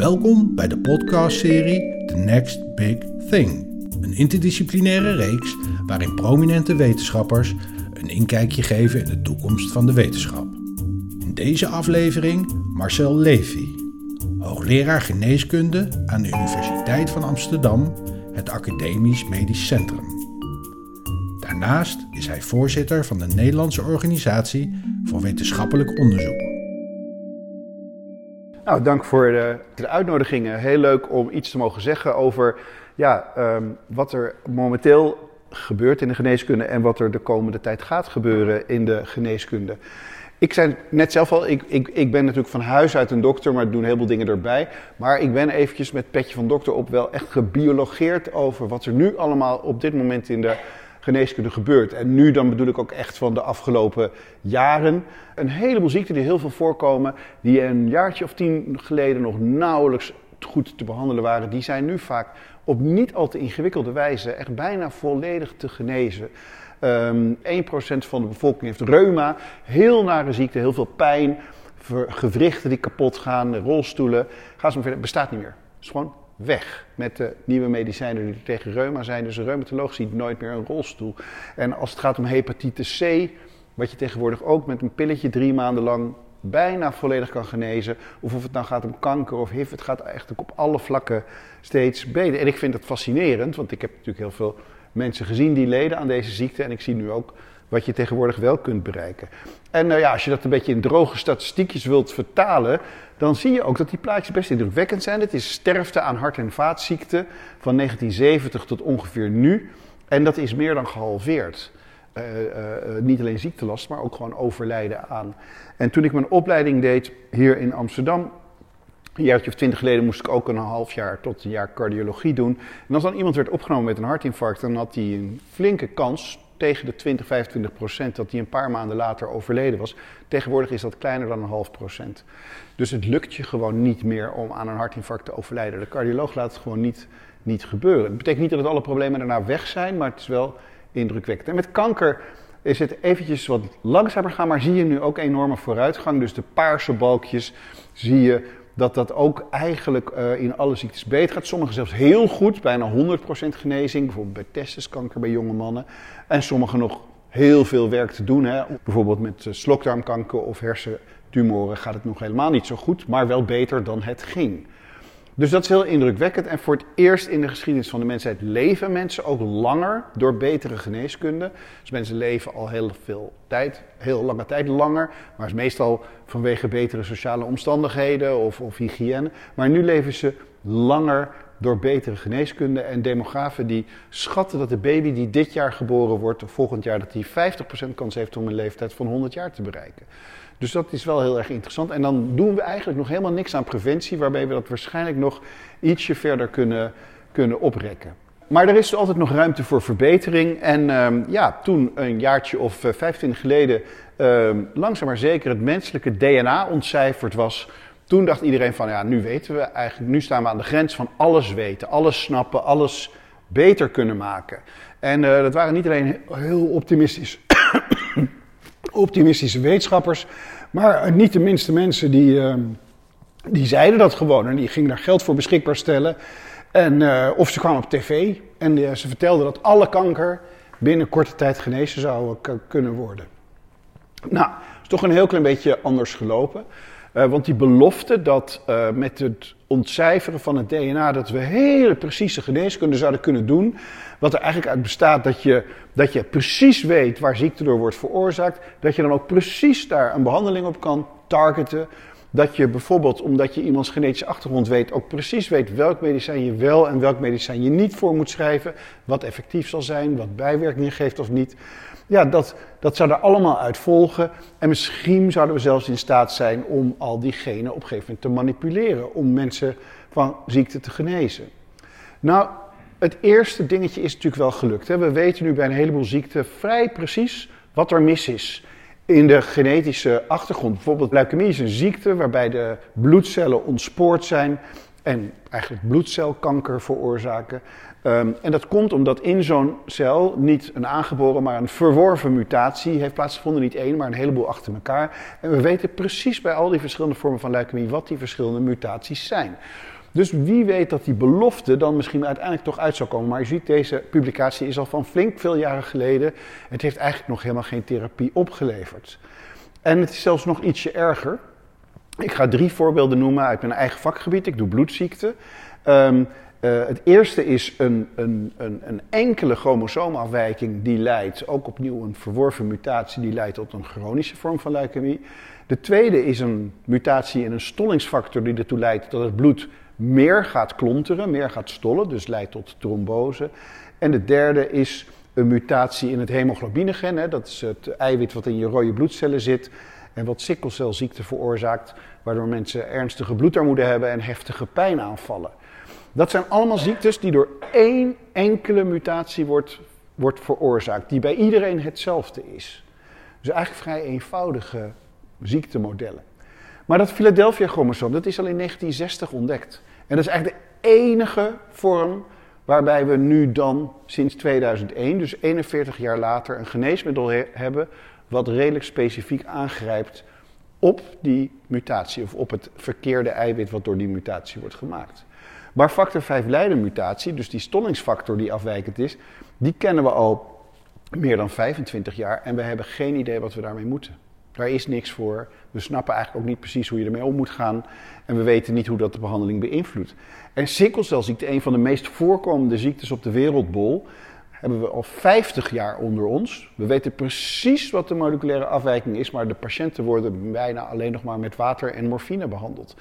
Welkom bij de podcastserie The Next Big Thing. Een interdisciplinaire reeks waarin prominente wetenschappers een inkijkje geven in de toekomst van de wetenschap. In deze aflevering Marcel Levy, hoogleraar geneeskunde aan de Universiteit van Amsterdam, het Academisch Medisch Centrum. Daarnaast is hij voorzitter van de Nederlandse Organisatie voor Wetenschappelijk Onderzoek. Nou, dank voor de, de uitnodiging. Heel leuk om iets te mogen zeggen over ja, ehm, wat er momenteel gebeurt in de geneeskunde en wat er de komende tijd gaat gebeuren in de geneeskunde. Ik zei net zelf al, ik, ik, ik ben natuurlijk van huis uit een dokter, maar ik doe een heleboel dingen erbij. Maar ik ben eventjes met petje van dokter op wel echt gebiologeerd over wat er nu allemaal op dit moment in de geneeskunde gebeurt. En nu dan bedoel ik ook echt van de afgelopen jaren. Een heleboel ziekten die heel veel voorkomen, die een jaartje of tien geleden nog nauwelijks goed te behandelen waren, die zijn nu vaak op niet al te ingewikkelde wijze echt bijna volledig te genezen. Um, ehm, 1% van de bevolking heeft reuma, heel nare ziekte, heel veel pijn, gewrichten die kapot gaan, rolstoelen. Ga zo maar verder, bestaat niet meer. Het is gewoon weg met de nieuwe medicijnen die tegen reuma zijn. Dus een reumatoloog ziet nooit meer een rolstoel. En als het gaat om hepatitis C, wat je tegenwoordig ook met een pilletje drie maanden lang bijna volledig kan genezen. Of of het nou gaat om kanker of HIV, het gaat eigenlijk op alle vlakken steeds beter. En ik vind het fascinerend, want ik heb natuurlijk heel veel mensen gezien die leden aan deze ziekte. En ik zie nu ook wat je tegenwoordig wel kunt bereiken. En nou ja, als je dat een beetje in droge statistiekjes wilt vertalen, dan zie je ook dat die plaatjes best indrukwekkend zijn. Het is sterfte aan hart- en vaatziekten van 1970 tot ongeveer nu. En dat is meer dan gehalveerd. Uh, uh, niet alleen ziektelast, maar ook gewoon overlijden aan. En toen ik mijn opleiding deed hier in Amsterdam, een jaartje of twintig geleden moest ik ook een half jaar tot een jaar cardiologie doen. En als dan iemand werd opgenomen met een hartinfarct, dan had hij een flinke kans, tegen de 20, 25 procent, dat hij een paar maanden later overleden was. Tegenwoordig is dat kleiner dan een half procent. Dus het lukt je gewoon niet meer om aan een hartinfarct te overlijden. De cardioloog laat het gewoon niet, niet gebeuren. Het betekent niet dat alle problemen daarna weg zijn, maar het is wel indrukwekkend. En met kanker is het eventjes wat langzamer gaan, maar zie je nu ook enorme vooruitgang. Dus de paarse balkjes zie je dat dat ook eigenlijk uh, in alle ziektes beter gaat. Sommige zelfs heel goed, bijna 100% genezing. Bijvoorbeeld bij testiskanker bij jonge mannen. En sommige nog heel veel werk te doen. Hè. Bijvoorbeeld met uh, slokdarmkanker of hersentumoren gaat het nog helemaal niet zo goed. Maar wel beter dan het ging. Dus dat is heel indrukwekkend. En voor het eerst in de geschiedenis van de mensheid leven mensen ook langer door betere geneeskunde. Dus mensen leven al heel veel tijd, heel lange tijd langer. Maar is meestal vanwege betere sociale omstandigheden of, of hygiëne. Maar nu leven ze langer door betere geneeskunde. En demografen die schatten dat de baby die dit jaar geboren wordt, volgend jaar, dat die 50% kans heeft om een leeftijd van 100 jaar te bereiken. Dus dat is wel heel erg interessant. En dan doen we eigenlijk nog helemaal niks aan preventie, waarbij we dat waarschijnlijk nog ietsje verder kunnen, kunnen oprekken. Maar er is altijd nog ruimte voor verbetering. En um, ja, toen een jaartje of uh, 25 geleden um, langzaam maar zeker het menselijke DNA ontcijferd was, toen dacht iedereen van ja, nu weten we eigenlijk, nu staan we aan de grens van alles weten, alles snappen, alles beter kunnen maken. En uh, dat waren niet alleen heel optimistisch optimistische wetenschappers. Maar niet de minste mensen die, uh, die zeiden dat gewoon. En die gingen daar geld voor beschikbaar stellen. En, uh, of ze kwamen op tv en ze vertelden dat alle kanker binnen korte tijd genezen zou kunnen worden. Nou, is toch een heel klein beetje anders gelopen. Want die belofte dat met het ontcijferen van het DNA dat we hele precieze geneeskunde zouden kunnen doen. Wat er eigenlijk uit bestaat dat je, dat je precies weet waar ziekte door wordt veroorzaakt. Dat je dan ook precies daar een behandeling op kan targeten. Dat je bijvoorbeeld, omdat je iemands genetische achtergrond weet, ook precies weet welk medicijn je wel en welk medicijn je niet voor moet schrijven. Wat effectief zal zijn, wat bijwerkingen geeft of niet. Ja, dat, dat zou er allemaal uit volgen. En misschien zouden we zelfs in staat zijn om al die genen op een gegeven moment te manipuleren. Om mensen van ziekte te genezen. Nou, het eerste dingetje is natuurlijk wel gelukt. Hè? We weten nu bij een heleboel ziekten vrij precies wat er mis is in de genetische achtergrond. Bijvoorbeeld leukemie is een ziekte waarbij de bloedcellen ontspoord zijn en eigenlijk bloedcelkanker veroorzaken. Ehm, en dat komt omdat in zo'n cel niet een aangeboren, maar een verworven mutatie heeft plaatsgevonden. Niet één, maar een heleboel achter elkaar. En we weten precies bij al die verschillende vormen van leukemie wat die verschillende mutaties zijn. Dus wie weet dat die belofte dan misschien uiteindelijk toch uit zou komen. Maar je ziet, deze publicatie is al van flink veel jaren geleden. Het heeft eigenlijk nog helemaal geen therapie opgeleverd. En het is zelfs nog ietsje erger. Ik ga drie voorbeelden noemen uit mijn eigen vakgebied. Ik doe bloedziekten. Um, uh, het eerste is een, een, een, een, enkele chromosoomafwijking die leidt, ook opnieuw een verworven mutatie, die leidt tot een chronische vorm van leukemie. De tweede is een mutatie in een stollingsfactor die ertoe leidt dat het bloed meer gaat klonteren, meer gaat stollen, dus leidt tot trombose. En de derde is een mutatie in het hemoglobinegen, hè, dat is het eiwit wat in je rode bloedcellen zit en wat sikkelcelziekte veroorzaakt, waardoor mensen ernstige bloedarmoede hebben en heftige pijnaanvallen. Dat zijn allemaal ziektes die door één enkele mutatie wordt, wordt veroorzaakt, die bij iedereen hetzelfde is. Dus eigenlijk vrij eenvoudige ziektemodellen. Maar dat Philadelphia-chromosoom, dat is al in 1960 ontdekt. En dat is eigenlijk de enige vorm waarbij we nu dan sinds 2001, dus 41 jaar later, een geneesmiddel hebben wat redelijk specifiek aangrijpt op die mutatie of op het verkeerde eiwit wat door die mutatie wordt gemaakt. Maar factor 5 leidermutatie, dus die stollingsfactor die afwijkend is, die kennen we al meer dan 25 jaar en we hebben geen idee wat we daarmee moeten. Daar is niks voor. We snappen eigenlijk ook niet precies hoe je ermee om moet gaan. En we weten niet hoe dat de behandeling beïnvloedt. En sikkelcelziekte, een van de meest voorkomende ziektes op de wereldbol, hebben we al 50 jaar onder ons. We weten precies wat de moleculaire afwijking is, maar de patiënten worden bijna alleen nog maar met water en morfine behandeld.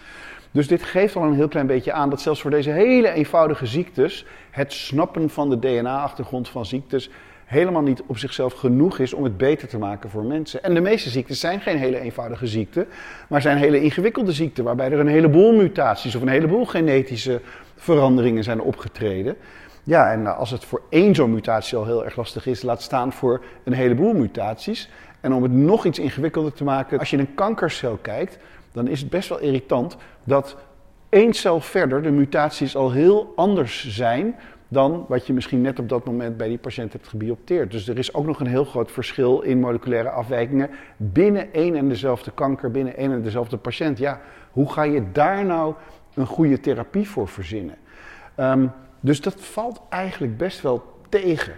Dus dit geeft al een heel klein beetje aan dat zelfs voor deze hele eenvoudige ziektes het snappen van de DNA-achtergrond van ziektes helemaal niet op zichzelf genoeg is om het beter te maken voor mensen. En de meeste ziektes zijn geen hele eenvoudige ziekten, maar zijn hele ingewikkelde ziekten waarbij er een heleboel mutaties of een heleboel genetische veranderingen zijn opgetreden. Ja, en als het voor één zo'n mutatie al heel erg lastig is, laat staan voor een heleboel mutaties. En om het nog iets ingewikkelder te maken, als je een kankercel kijkt, dan is het best wel irritant dat één cel verder de mutaties al heel anders zijn dan wat je misschien net op dat moment bij die patiënt hebt gebiopteerd. Dus er is ook nog een heel groot verschil in moleculaire afwijkingen binnen één en dezelfde kanker, binnen één en dezelfde patiënt. Ja, hoe ga je daar nou een goede therapie voor verzinnen? Um, dus dat valt eigenlijk best wel tegen.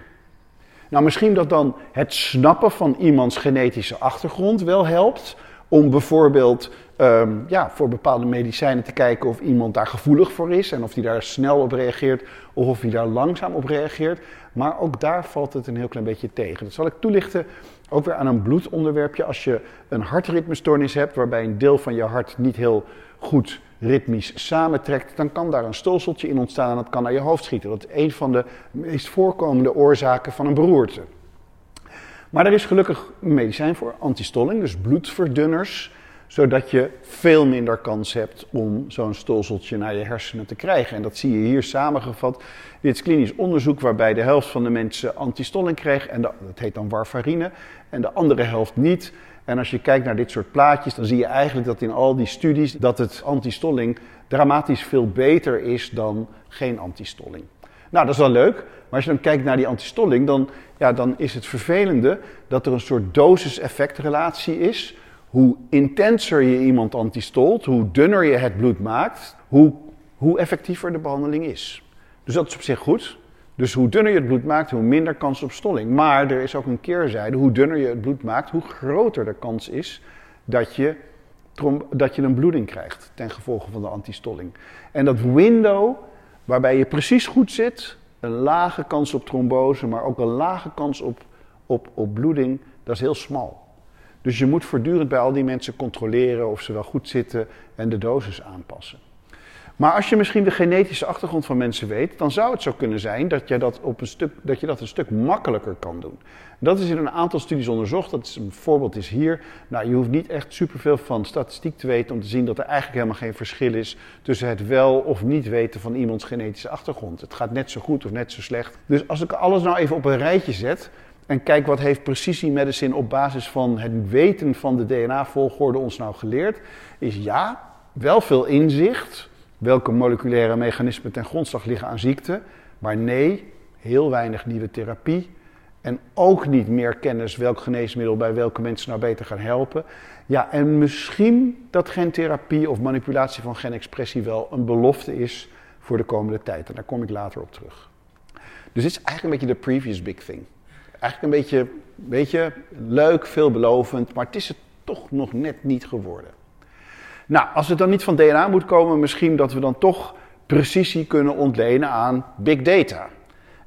Nou, misschien dat dan het snappen van iemands genetische achtergrond wel helpt om bijvoorbeeld um, ja, voor bepaalde medicijnen te kijken of iemand daar gevoelig voor is en of hij daar snel op reageert of of hij daar langzaam op reageert. Maar ook daar valt het een heel klein beetje tegen. Dat zal ik toelichten ook weer aan een bloedonderwerpje. Als je een hartritmestoornis hebt waarbij een deel van je hart niet heel goed ritmisch samentrekt, dan kan daar een stolseltje in ontstaan en dat kan naar je hoofd schieten. Dat is een van de meest voorkomende oorzaken van een beroerte. Maar er is gelukkig medicijn voor, antistolling, dus bloedverdunners, zodat je veel minder kans hebt om zo'n stolseltje naar je hersenen te krijgen. En dat zie je hier samengevat. Dit is klinisch onderzoek waarbij de helft van de mensen antistolling kreeg, en dat heet dan warfarine, en de andere helft niet. En als je kijkt naar dit soort plaatjes, dan zie je eigenlijk dat in al die studies dat het antistolling dramatisch veel beter is dan geen antistolling. Nou, dat is wel leuk, maar als je dan kijkt naar die antistolling, dan, ja, dan is het vervelende dat er een soort dosis-effect-relatie is. Hoe intenser je iemand antistolt, hoe dunner je het bloed maakt, hoe, hoe effectiever de behandeling is. Dus dat is op zich goed. Dus hoe dunner je het bloed maakt, hoe minder kans op stolling. Maar er is ook een keerzijde. Hoe dunner je het bloed maakt, hoe groter de kans is dat je, dat je een bloeding krijgt ten gevolge van de antistolling. En dat window waarbij je precies goed zit, een lage kans op trombose, maar ook een lage kans op, op, op bloeding, dat is heel smal. Dus je moet voortdurend bij al die mensen controleren of ze wel goed zitten en de dosis aanpassen. Maar als je misschien de genetische achtergrond van mensen weet, dan zou het zo kunnen zijn dat je dat, op een stuk, dat, je dat een stuk makkelijker kan doen. Dat is in een aantal studies onderzocht. Dat een voorbeeld is hier. Nou, je hoeft niet echt superveel van statistiek te weten om te zien dat er eigenlijk helemaal geen verschil is tussen het wel of niet weten van iemands genetische achtergrond. Het gaat net zo goed of net zo slecht. Dus als ik alles nou even op een rijtje zet en kijk wat heeft precisie op basis van het weten van de DNA-volgorde ons nou geleerd, is ja, wel veel inzicht welke moleculaire mechanismen ten grondslag liggen aan ziekte, Maar nee, heel weinig nieuwe therapie. En ook niet meer kennis welk geneesmiddel bij welke mensen nou beter gaan helpen. Ja, en misschien dat gentherapie of manipulatie van genexpressie wel een belofte is voor de komende tijd. En daar kom ik later op terug. Dus dit is eigenlijk een beetje de previous big thing. Eigenlijk een beetje, beetje leuk, veelbelovend, maar het is het toch nog net niet geworden. Nou, als het dan niet van DNA moet komen, misschien dat we dan toch precisie kunnen ontlenen aan big data.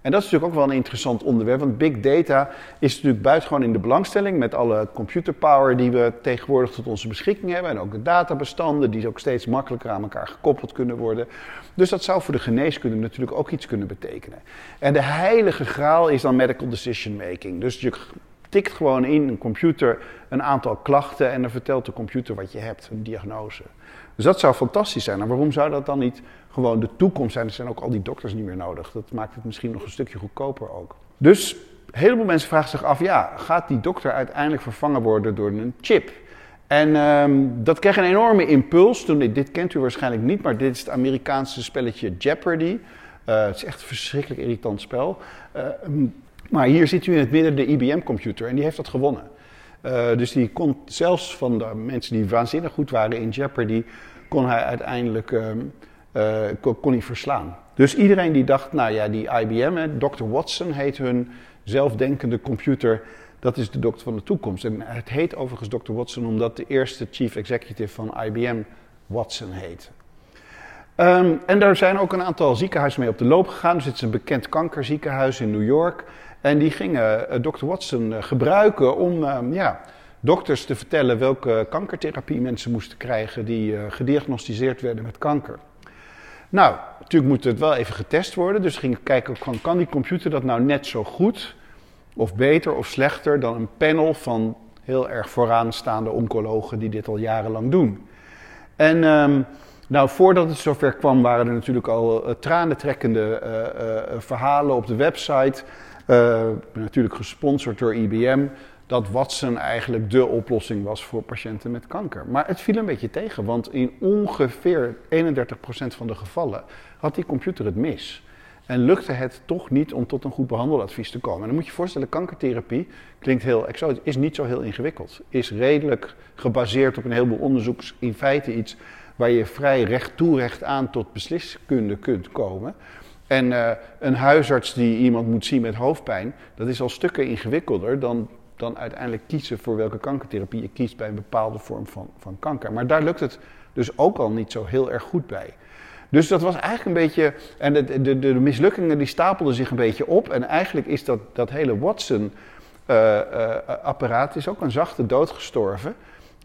En dat is natuurlijk ook wel een interessant onderwerp, want big data is natuurlijk buitengewoon in de belangstelling met alle computerpower die we tegenwoordig tot onze beschikking hebben en ook de databestanden die ook steeds makkelijker aan elkaar gekoppeld kunnen worden. Dus dat zou voor de geneeskunde natuurlijk ook iets kunnen betekenen. En de heilige graal is dan medical decision making. Dus je tikt gewoon in een computer een aantal klachten en dan vertelt de computer wat je hebt, een diagnose. Dus dat zou fantastisch zijn. En waarom zou dat dan niet gewoon de toekomst zijn? Er zijn ook al die dokters niet meer nodig. Dat maakt het misschien nog een stukje goedkoper ook. Dus een heleboel mensen vragen zich af, ja, gaat die dokter uiteindelijk vervangen worden door een chip? En um, dat kreeg een enorme impuls. Toen, dit kent u waarschijnlijk niet, maar dit is het Amerikaanse spelletje Jeopardy. Uh, het is echt een verschrikkelijk irritant spel. Uh, maar hier ziet u in het midden de IBM-computer en die heeft dat gewonnen. Uh, dus die kon zelfs van de mensen die waanzinnig goed waren in Jeopardy, kon hij uiteindelijk um, uh, kon, hij verslaan. Dus iedereen die dacht, nou ja, die IBM, Dr. Watson heet hun zelfdenkende computer, dat is de dokter van de toekomst. En het heet overigens Dr. Watson omdat de eerste chief executive van IBM Watson heet. Um, en daar zijn ook een aantal ziekenhuizen mee op de loop gegaan. Dus dit is een bekend kankerziekenhuis in New York. En die gingen uh, Dr. Watson uh, gebruiken om uh, ja, dokters te vertellen welke kankertherapie mensen moesten krijgen die gediagnosticeerd werden met kanker. Nou, natuurlijk moet het wel even getest worden. Dus gingen kijken, kan die computer dat nou net zo goed, of beter of slechter dan een panel van heel erg vooraanstaande oncologen die dit al jarenlang doen. En um, nou, voordat het zover kwam, waren er natuurlijk al uh, tranentrekkende verhalen op de website. Natuurlijk gesponsord door IBM. Dat Watson eigenlijk de oplossing was voor patiënten met kanker. Maar het viel een beetje tegen, want in ongeveer 31% van de gevallen had die computer het mis. En lukte het toch niet om tot een goed behandeladvies te komen. En dan moet je je voorstellen, kankertherapie klinkt heel exotisch, is niet zo heel ingewikkeld. Is redelijk gebaseerd op een heleboel onderzoeks, in feite iets waar je vrij recht toe recht aan tot beslisskunde kunt komen. En uh, een huisarts die iemand moet zien met hoofdpijn, dat is al stukken ingewikkelder dan, dan uiteindelijk kiezen voor welke kankertherapie je kiest bij een bepaalde vorm van, van kanker. Maar daar lukt het dus ook al niet zo heel erg goed bij. Dus dat was eigenlijk een beetje. En de, de, de mislukkingen die stapelden zich een beetje op. En eigenlijk is dat, dat hele Watson-apparaat uh, uh, is ook een zachte dood gestorven. En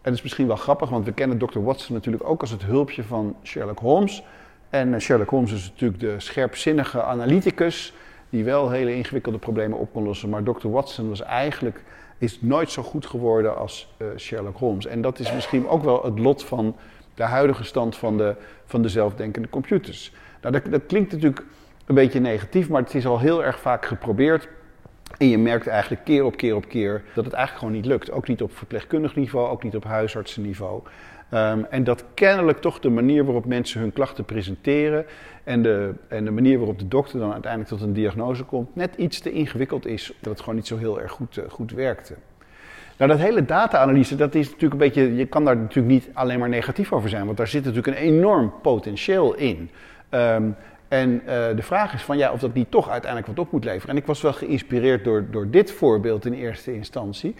dat is misschien wel grappig, want we kennen Dr. Watson natuurlijk ook als het hulpje van Sherlock Holmes. En Sherlock Holmes is natuurlijk de scherpzinnige analyticus die wel hele ingewikkelde problemen op kon lossen. Maar Dr. Watson was eigenlijk is nooit zo goed geworden als uh, Sherlock Holmes. En dat is misschien ook wel het lot van de huidige stand van de, van de zelfdenkende computers. Nou, dat, dat klinkt natuurlijk een beetje negatief, maar het is al heel erg vaak geprobeerd. En je merkt eigenlijk keer op keer op keer dat het eigenlijk gewoon niet lukt. Ook niet op verpleegkundig niveau, ook niet op huisartsenniveau. Um, en dat kennelijk toch de manier waarop mensen hun klachten presenteren en de, en de manier waarop de dokter dan uiteindelijk tot een diagnose komt, net iets te ingewikkeld is, dat het gewoon niet zo heel erg goed, uh, goed werkte. Nou, dat hele data-analyse, dat is natuurlijk een beetje, je kan daar natuurlijk niet alleen maar negatief over zijn, want daar zit natuurlijk een enorm potentieel in. Um, en uh, de vraag is van ja, of dat niet toch uiteindelijk wat op moet leveren. En ik was wel geïnspireerd door, door dit voorbeeld in eerste instantie.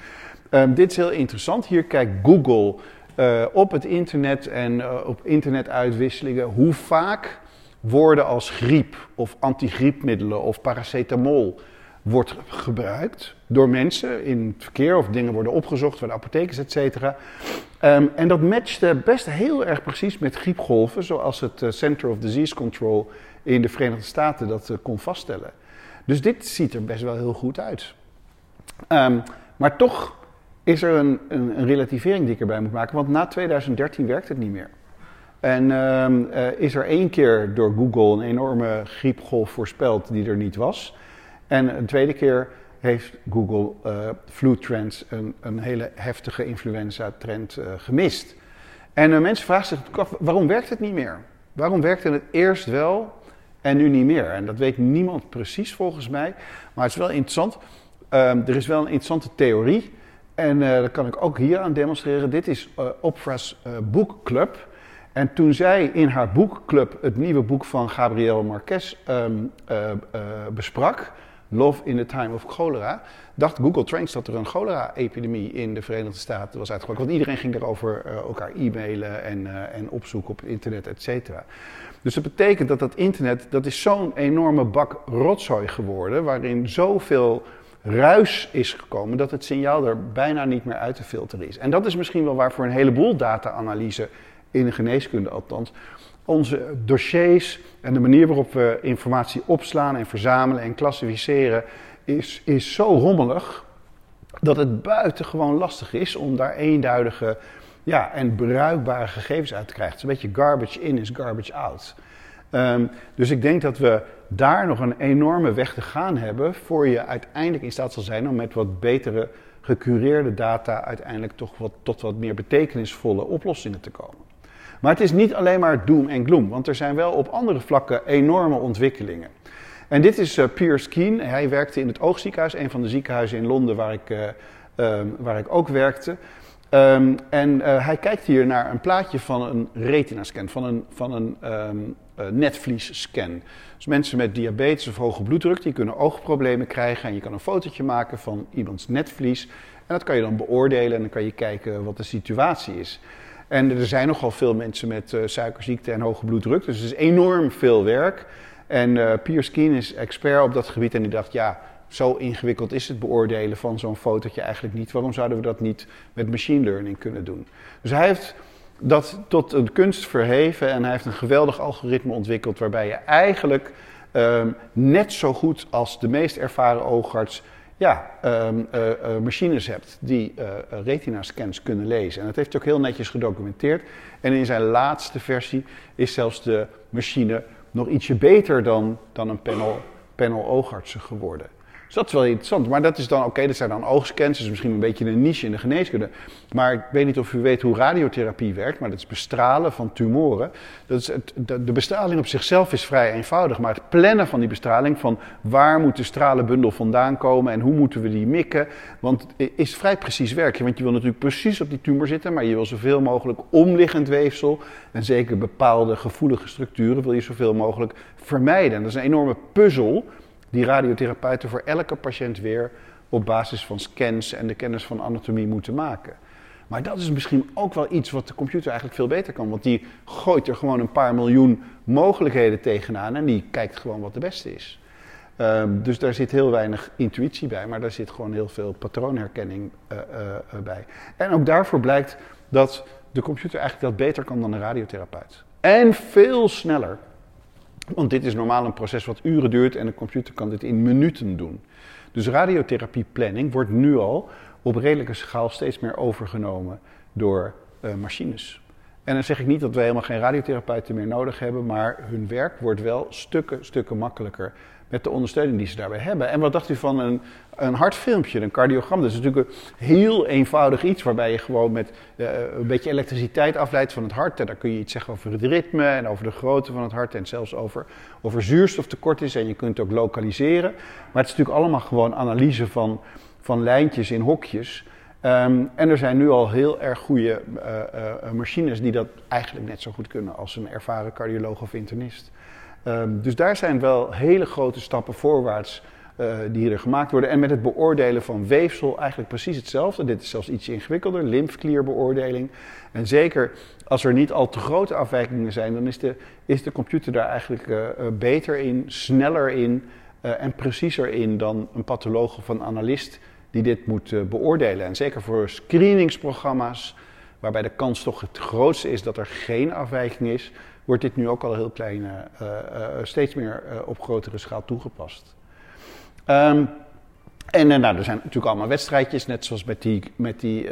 Um, dit is heel interessant. Hier kijkt Google uh, op het internet en uh, op internetuitwisselingen hoe vaak woorden als griep of antigriepmiddelen of paracetamol wordt gebruikt door mensen in het verkeer of dingen worden opgezocht de apothekers, et cetera. Um, en dat matchte best heel erg precies met griepgolven, zoals het Center of Disease Control in de Verenigde Staten dat kon vaststellen. Dus dit ziet er best wel heel goed uit. Um, maar toch is er een, een, een, relativering die ik erbij moet maken, want na 2013 werkt het niet meer. En um, uh, is er één keer door Google een enorme griepgolf voorspeld die er niet was. En een tweede keer heeft Google uh, flu trends, een, een, hele heftige influenza-trend uh, gemist. En mensen vragen zich af, waarom werkt het niet meer? Waarom werkte het eerst wel en nu niet meer. En dat weet niemand precies volgens mij. Maar het is wel interessant. Ehm, er is wel een interessante theorie. En uh, dat kan ik ook hier aan demonstreren. Dit is uh, Oprah's uh, boekclub. En toen zij in haar boekclub het nieuwe boek van Gabriel Marquez um, besprak, Love in the Time of Cholera, dacht Google Trends dat er een cholera-epidemie in de Verenigde Staten was uitgebroken. Want iedereen ging erover elkaar e-mailen en, en opzoeken op internet, et cetera. Dus dat betekent dat dat internet, dat is zo'n enorme bak rotzooi geworden, waarin zoveel ruis is gekomen dat het signaal er bijna niet meer uit te filteren is. En dat is misschien wel waar voor een heleboel data-analyse in de geneeskunde althans, onze dossiers en de manier waarop we informatie opslaan en verzamelen en klassificeren is, is zo rommelig dat het buitengewoon lastig is om daar eenduidige ja, en bruikbare gegevens uit te krijgen. Het is een beetje garbage in is garbage out. Um, dus ik denk dat we daar nog een enorme weg te gaan hebben voor je uiteindelijk in staat zal zijn om met wat betere gecureerde data uiteindelijk toch wat, tot wat meer betekenisvolle oplossingen te komen. Maar het is niet alleen maar doom en gloom, want er zijn wel op andere vlakken enorme ontwikkelingen. En dit is uh, Piers Keen. Hij werkte in het Oogziekenhuis, een van de ziekenhuizen in Londen waar ik, uh, um, waar ik ook werkte. Um, en uh, hij kijkt hier naar een plaatje van een retina-scan, van een, van een um, uh, netvlies-scan. Dus mensen met diabetes of hoge bloeddruk, die kunnen oogproblemen krijgen. En je kan een fotootje maken van iemands netvlies. En dat kan je dan beoordelen en dan kan je kijken wat de situatie is. En er zijn nogal veel mensen met uh, suikerziekte en hoge bloeddruk, dus het is enorm veel werk. En uh, Piers Keen is expert op dat gebied en die dacht, ja, zo ingewikkeld is het beoordelen van zo'n fotootje eigenlijk niet. Waarom zouden we dat niet met machine learning kunnen doen? Dus hij heeft dat tot een kunst verheven en hij heeft een geweldig algoritme ontwikkeld waarbij je eigenlijk um, net zo goed als de meest ervaren oogarts um, uh, uh, machines hebt die uh, retina-scans kunnen lezen. En dat heeft hij ook heel netjes gedocumenteerd. En in zijn laatste versie is zelfs de machine nog ietsje beter dan, dan een panel, panel oogartsen geworden. Dus dat is wel interessant. Maar dat is dan, oké, dat zijn dan oogscans. Is misschien een beetje een niche in de geneeskunde. Maar ik weet niet of u weet hoe radiotherapie werkt. Maar dat is bestralen van tumoren. Dat is het, de, bestraling op zichzelf is vrij eenvoudig. Maar het plannen van die bestraling, van waar moet de stralenbundel vandaan komen en hoe moeten we die mikken. Want is vrij precies werk. Want je wil natuurlijk precies op die tumor zitten. Maar je wil zoveel mogelijk omliggend weefsel. En zeker bepaalde gevoelige structuren wil je zoveel mogelijk vermijden. En dat is een enorme puzzel die radiotherapeuten voor elke patiënt weer op basis van scans en de kennis van anatomie moeten maken. Maar dat is misschien ook wel iets wat de computer eigenlijk veel beter kan. Want die gooit er gewoon een paar miljoen mogelijkheden tegenaan en die kijkt gewoon wat de beste is. Um, dus daar zit heel weinig intuïtie bij, maar daar zit gewoon heel veel patroonherkenning uh, uh, bij. En ook daarvoor blijkt dat de computer eigenlijk dat beter kan dan een radiotherapeut. En veel sneller. Want dit is normaal een proces wat uren duurt en een computer kan dit in minuten doen. Dus radiotherapieplanning wordt nu al op redelijke schaal steeds meer overgenomen door uh, machines. En dan zeg ik niet dat we helemaal geen radiotherapeuten meer nodig hebben, maar hun werk wordt wel stukken, stukken makkelijker met de ondersteuning die ze daarbij hebben. En wat dacht u van een, een hartfilmpje, een cardiogram? Dat is natuurlijk een heel eenvoudig iets waarbij je gewoon met uh, een beetje elektriciteit afleidt van het hart. En daar kun je iets zeggen over het ritme en over de grootte van het hart en zelfs over of er zuurstoftekort is. En je kunt het ook lokaliseren. Maar het is natuurlijk allemaal gewoon analyse van, van lijntjes in hokjes. Um, en er zijn nu al heel erg goede uh, uh, machines die dat eigenlijk net zo goed kunnen als een ervaren cardioloog of internist. Um, dus daar zijn wel hele grote stappen voorwaarts uh, die er gemaakt worden. En met het beoordelen van weefsel eigenlijk precies hetzelfde. Dit is zelfs iets ingewikkelder, lymfklierbeoordeling. En zeker als er niet al te grote afwijkingen zijn, dan is de, is de computer daar eigenlijk uh, beter in, sneller in en preciezer in dan een patholoog of een analist die dit moet beoordelen. En zeker voor screeningsprogramma's, waarbij de kans toch het grootste is dat er geen afwijking is, wordt dit nu ook al heel klein, uh, uh, steeds meer op grotere schaal toegepast. Um, en nou, er zijn natuurlijk allemaal wedstrijdjes, net zoals met die, met die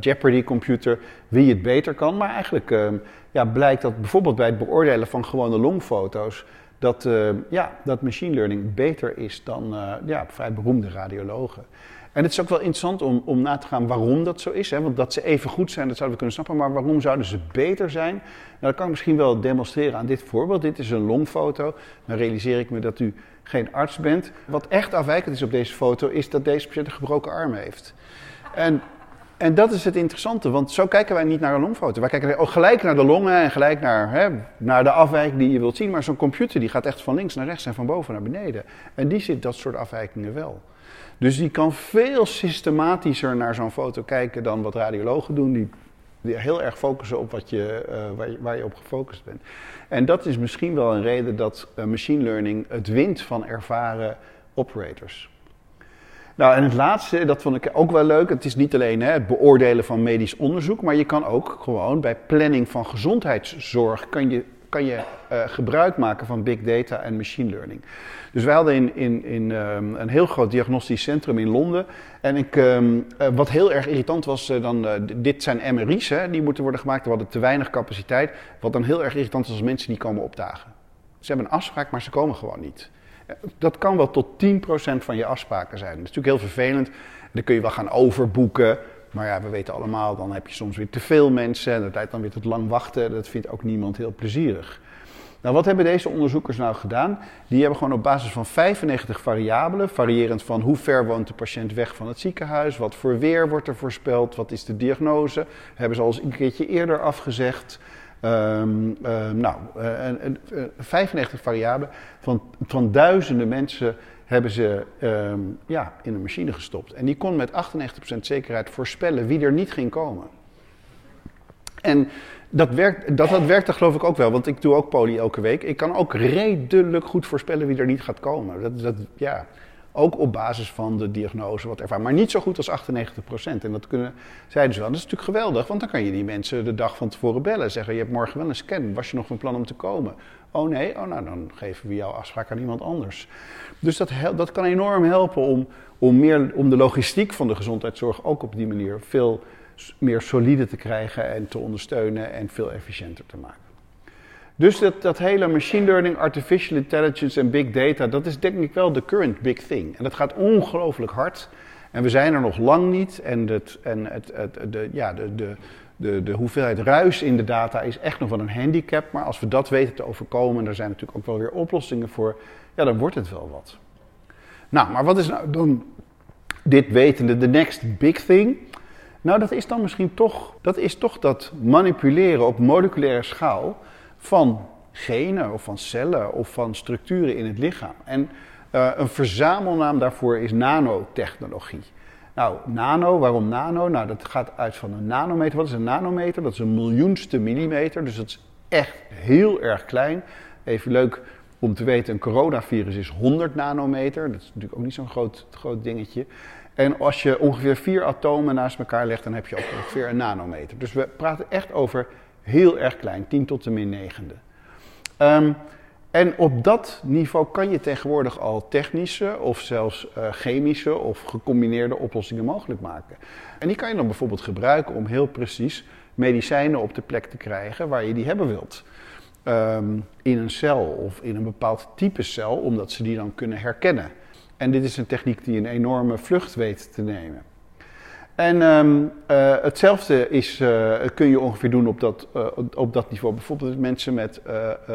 Jeopardy-computer, wie het beter kan. Maar eigenlijk uh, ja, blijkt dat bijvoorbeeld bij het beoordelen van gewone longfoto's, dat, uh, ja, dat machine learning beter is dan ja, vrij beroemde radiologen. En het is ook wel interessant om, om na te gaan waarom dat zo is. Hè? Want dat ze even goed zijn, dat zouden we kunnen snappen. Maar waarom zouden ze beter zijn? Nou, dat kan ik misschien wel demonstreren aan dit voorbeeld. Dit is een longfoto. Dan realiseer ik me dat u geen arts bent. Wat echt afwijkend is op deze foto, is dat deze patiënt een gebroken arm heeft. En, en dat is het interessante, want zo kijken wij niet naar een longfoto. Wij kijken ook gelijk naar de longen en gelijk naar, hè, naar de afwijking die je wilt zien. Maar zo'n computer die gaat echt van links naar rechts en van boven naar beneden. En die ziet dat soort afwijkingen wel. Dus die kan veel systematischer naar zo'n foto kijken dan wat radiologen doen. Die, die heel erg focussen op wat je, uh, waar, je, waar, je, op gefocust bent. En dat is misschien wel een reden dat uh, machine learning het wint van ervaren operators. Nou, en het laatste, dat vond ik ook wel leuk. Het is niet alleen hè, het beoordelen van medisch onderzoek, maar je kan ook gewoon bij planning van gezondheidszorg kan je, kan je uh, gebruik maken van big data en machine learning. Dus wij hadden in, in, in um, een heel groot diagnostisch centrum in Londen. En ik, um, uh, wat heel erg irritant was, uh, dan, dit zijn MRI's, hè, die moeten worden gemaakt. We hadden te weinig capaciteit. Wat dan heel erg irritant is als mensen die komen opdagen. Ze hebben een afspraak, maar ze komen gewoon niet. Dat kan wel tot 10% van je afspraken zijn. Dat is natuurlijk heel vervelend. Dan kun je wel gaan overboeken. Maar ja, we weten allemaal, dan heb je soms weer te veel mensen. En dat leidt dan weer tot lang wachten. Dat vindt ook niemand heel plezierig. Nou, wat hebben deze onderzoekers nou gedaan? Die hebben gewoon op basis van 95 variabelen, variërend van hoe ver woont de patiënt weg van het ziekenhuis, wat voor weer wordt er voorspeld, wat is de diagnose, hebben ze al eens een keertje eerder afgezegd. Um, uh, nou, uh, 95 variabelen van, van duizenden mensen hebben ze um, ja, in een machine gestopt. En die kon met 98% zekerheid voorspellen wie er niet ging komen. En dat, werkt, dat, dat werkt er geloof ik ook wel, want ik doe ook poli elke week. Ik kan ook redelijk goed voorspellen wie er niet gaat komen. Dat, dat, ja, ook op basis van de diagnose wat ervaren. Maar niet zo goed als 98%. En dat kunnen, zeiden ze wel. Dat is natuurlijk geweldig, want dan kan je die mensen de dag van tevoren bellen. Zeggen, je hebt morgen wel een scan. Was je nog van plan om te komen? Oh nee? Oh nou, dan geven we jouw afspraak aan iemand anders. Dus dat, dat kan enorm helpen om, om, meer, om de logistiek van de gezondheidszorg ook op die manier veel meer solide te krijgen en te ondersteunen en veel efficiënter te maken. Dus dat, dat hele machine learning, artificial intelligence en big data, dat is denk ik wel de current big thing. En dat gaat ongelooflijk hard. En we zijn er nog lang niet. En, het, en het, het, de, ja, de, de, de, de hoeveelheid ruis in de data is echt nog wel een handicap. Maar als we dat weten te overkomen, en er zijn natuurlijk ook wel weer oplossingen voor, ja, dan wordt het wel wat. Nou, maar wat is nou dan dit wetende, de next big thing? Nou, dat is dan misschien toch dat, is toch dat manipuleren op moleculaire schaal van genen of van cellen of van structuren in het lichaam. En uh, een verzamelnaam daarvoor is nanotechnologie. Nou, nano, waarom nano? Nou, dat gaat uit van een nanometer. Wat is een nanometer? Dat is een miljoenste millimeter, dus dat is echt heel erg klein. Even leuk om te weten, een coronavirus is 100 nanometer. Dat is natuurlijk ook niet zo'n groot, groot dingetje. En als je ongeveer vier atomen naast elkaar legt, dan heb je ook ongeveer een nanometer. Dus we praten echt over heel erg klein, 10 tot de min negende. Um, en op dat niveau kan je tegenwoordig al technische of zelfs uh, chemische of gecombineerde oplossingen mogelijk maken. En die kan je dan bijvoorbeeld gebruiken om heel precies medicijnen op de plek te krijgen waar je die hebben wilt. Um, in een cel of in een bepaald type cel, omdat ze die dan kunnen herkennen. En dit is een techniek die een enorme vlucht weet te nemen. En um, uh, hetzelfde is, uh, kun je ongeveer doen op dat, uh, op dat niveau. Bijvoorbeeld mensen met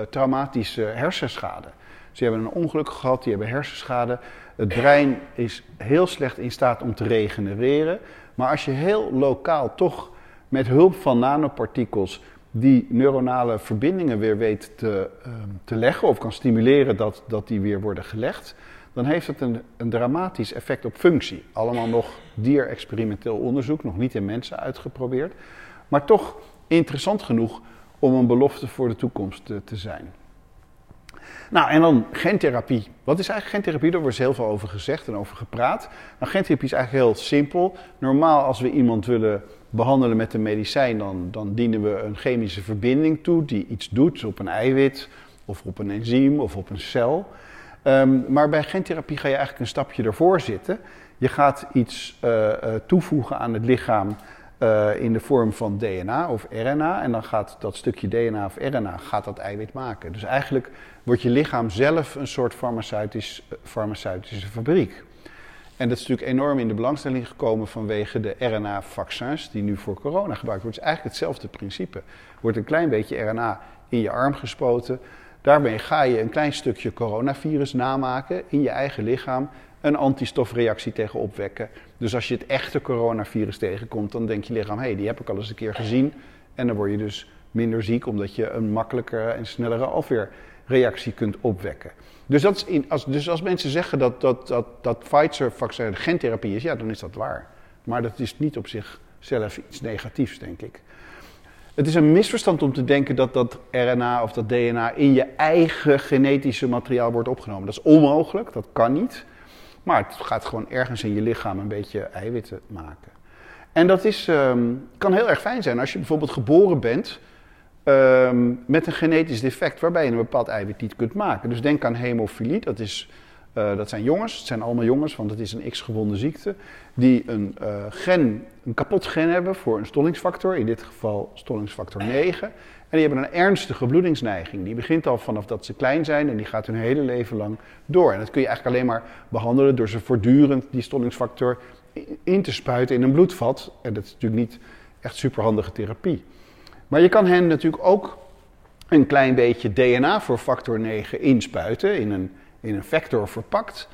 traumatische hersenschade. Ze hebben een ongeluk gehad, die hebben hersenschade. Het brein is heel slecht in staat om te regenereren. Maar als je heel lokaal toch met hulp van nanopartikels die neuronale verbindingen weer weet te, te leggen of kan stimuleren dat, dat die weer worden gelegd, dan heeft het een, een dramatisch effect op functie. Allemaal nog dierexperimenteel onderzoek, nog niet in mensen uitgeprobeerd. Maar toch interessant genoeg om een belofte voor de toekomst te, te zijn. Nou, en dan gentherapie. Wat is eigenlijk gentherapie? Daar wordt heel veel over gezegd en over gepraat. Nou, gentherapie is eigenlijk heel simpel. Normaal als we iemand willen behandelen met een medicijn, dan, dan dienen we een chemische verbinding toe die iets doet op een eiwit of op een enzym of op een cel. Um, maar bij gentherapie ga je eigenlijk een stapje ervoor zitten. Je gaat iets uh, uh, toevoegen aan het lichaam uh, in de vorm van DNA of RNA. En dan gaat dat stukje DNA of RNA gaat dat eiwit maken. Dus eigenlijk wordt je lichaam zelf een soort farmaceutisch, farmaceutische fabriek. En dat is natuurlijk enorm in de belangstelling gekomen vanwege de RNA-vaccins die nu voor corona gebruikt worden. Het is eigenlijk hetzelfde principe. Er wordt een klein beetje RNA in je arm gespoten. Daarmee ga je een klein stukje coronavirus namaken in je eigen lichaam. Een antistofreactie tegen opwekken. Dus als je het echte coronavirus tegenkomt, dan denkt je lichaam: hé, hey, die heb ik al eens een keer gezien. En dan word je dus minder ziek, omdat je een makkelijkere en snellere afweerreactie kunt opwekken. Dus, dat is in, als, dus als mensen zeggen dat, dat, dat, dat Pfizer-vaccin gentherapie is, ja, dan is dat waar. Maar dat is niet op zichzelf iets negatiefs, denk ik. Het is een misverstand om te denken dat dat RNA of dat DNA in je eigen genetische materiaal wordt opgenomen. Dat is onmogelijk, dat kan niet. Maar het gaat gewoon ergens in je lichaam een beetje eiwitten maken. En dat is, um, kan heel erg fijn zijn als je bijvoorbeeld geboren bent um, met een genetisch defect waarbij je een bepaald eiwit niet kunt maken. Dus denk aan hemofilie, dat, is, uh, dat zijn jongens, het zijn allemaal jongens, want het is een X-gebonden ziekte, die een, uh, gen, een kapot gen hebben voor een stollingsfactor, in dit geval stollingsfactor 9. En die hebben een ernstige bloedingsneiging. Die begint al vanaf dat ze klein zijn en die gaat hun hele leven lang door. En dat kun je eigenlijk alleen maar behandelen door ze voortdurend die stollingsfactor in te spuiten in een bloedvat. En dat is natuurlijk niet echt superhandige therapie. Maar je kan hen natuurlijk ook een klein beetje DNA voor factor 9 inspuiten, in een, in een vector verpakt.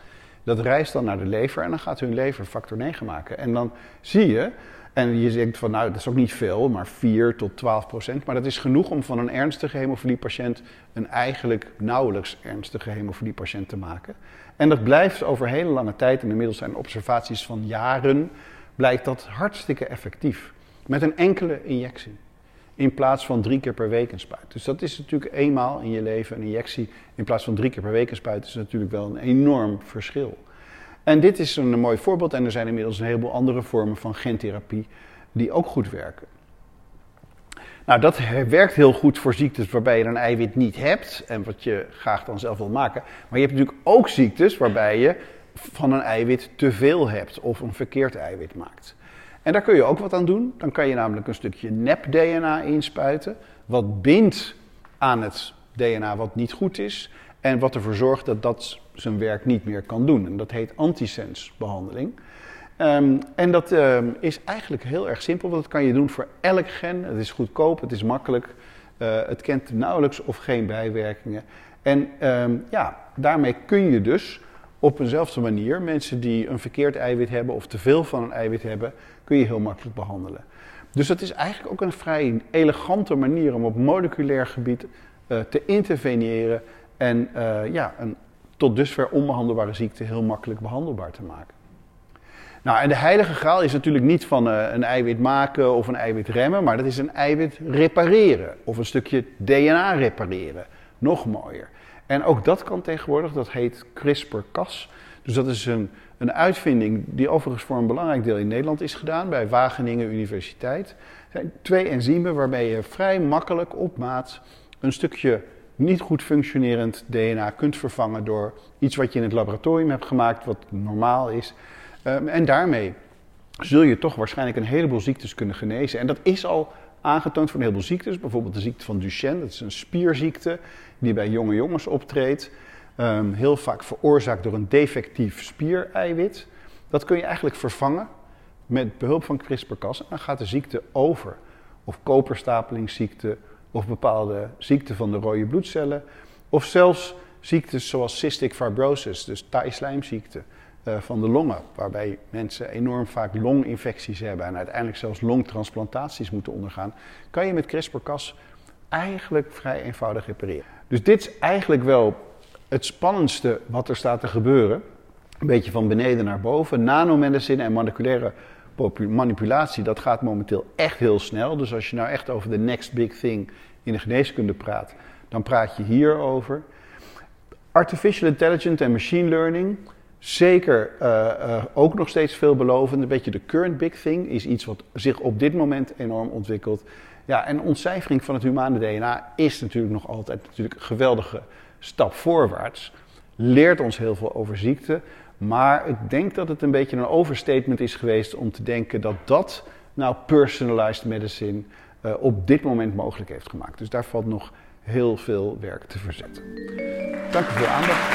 Dat reist dan naar de lever en dan gaat hun lever factor 9 maken. En dan zie je, en je denkt van nou dat is ook niet veel, maar 4 tot 12 procent. Maar dat is genoeg om van een ernstige hemofiliepatiënt een eigenlijk nauwelijks ernstige hemofiliepatiënt te maken. En dat blijft over hele lange tijd, en inmiddels zijn observaties van jaren, blijkt dat hartstikke effectief. Met een enkele injectie. In plaats van drie keer per week een spuit. Dus dat is natuurlijk eenmaal in je leven een injectie. In plaats van drie keer per week een spuit is natuurlijk wel een enorm verschil. En dit is een mooi voorbeeld. En er zijn inmiddels een heleboel andere vormen van gentherapie die ook goed werken. Nou, dat werkt heel goed voor ziektes waarbij je een eiwit niet hebt en wat je graag dan zelf wil maken. Maar je hebt natuurlijk ook ziektes waarbij je van een eiwit te veel hebt of een verkeerd eiwit maakt. En daar kun je ook wat aan doen. Dan kan je namelijk een stukje nep-DNA inspuiten, wat bindt aan het DNA wat niet goed is en wat ervoor zorgt dat dat zijn werk niet meer kan doen. En dat heet antisensbehandeling. Um, en dat um, is eigenlijk heel erg simpel, want dat kan je doen voor elk gen. Het is goedkoop, het is makkelijk, uh, het kent nauwelijks of geen bijwerkingen. En um, ja, daarmee kun je dus op eenzelfde manier mensen die een verkeerd eiwit hebben of te veel van een eiwit hebben, kun je heel makkelijk behandelen. Dus dat is eigenlijk ook een vrij elegante manier om op moleculair gebied uh, te interveneren en uh, ja, een tot dusver onbehandelbare ziekte heel makkelijk behandelbaar te maken. Nou, en de heilige graal is natuurlijk niet van uh, een eiwit maken of een eiwit remmen, maar dat is een eiwit repareren of een stukje DNA repareren. Nog mooier. En ook dat kan tegenwoordig, dat heet CRISPR-Cas. Dus dat is een, een uitvinding die overigens voor een belangrijk deel in Nederland is gedaan bij Wageningen Universiteit. Er zijn twee enzymen waarmee je vrij makkelijk op maat een stukje niet goed functionerend DNA kunt vervangen door iets wat je in het laboratorium hebt gemaakt, wat normaal is. Um, en daarmee zul je toch waarschijnlijk een heleboel ziektes kunnen genezen. En dat is al aangetoond voor een heleboel ziektes. Bijvoorbeeld de ziekte van Duchenne, dat is een spierziekte die bij jonge jongens optreedt. Um, heel vaak veroorzaakt door een defectief spiereiwit. Dat kun je eigenlijk vervangen met behulp van CRISPR-Cas. En dan gaat de ziekte over. Of koperstapelingsziekte, of bepaalde ziekten van de rode bloedcellen. Of zelfs ziektes zoals cystic fibrosis, dus taaislijmziekte uh, van de longen. Waarbij mensen enorm vaak longinfecties hebben en uiteindelijk zelfs longtransplantaties moeten ondergaan. Kan je met CRISPR-Cas eigenlijk vrij eenvoudig repareren. Dus dit is eigenlijk wel het spannendste wat er staat te gebeuren. Een beetje van beneden naar boven. Nanomedicine en moleculaire manipulatie, dat gaat momenteel echt heel snel. Dus als je nou echt over de next big thing in de geneeskunde praat, dan praat je hierover. Artificial intelligence en machine learning, zeker uh, uh, ook nog steeds veelbelovend. Een beetje de current big thing is iets wat zich op dit moment enorm ontwikkelt. Ja, en ontcijfering van het humane DNA is natuurlijk nog altijd natuurlijk een geweldige stap voorwaarts. Leert ons heel veel over ziekte. Maar ik denk dat het een beetje een overstatement is geweest om te denken dat dat nou personalized medicine uh, op dit moment mogelijk heeft gemaakt. Dus daar valt nog heel veel werk te verzetten. Dank u voor de aandacht.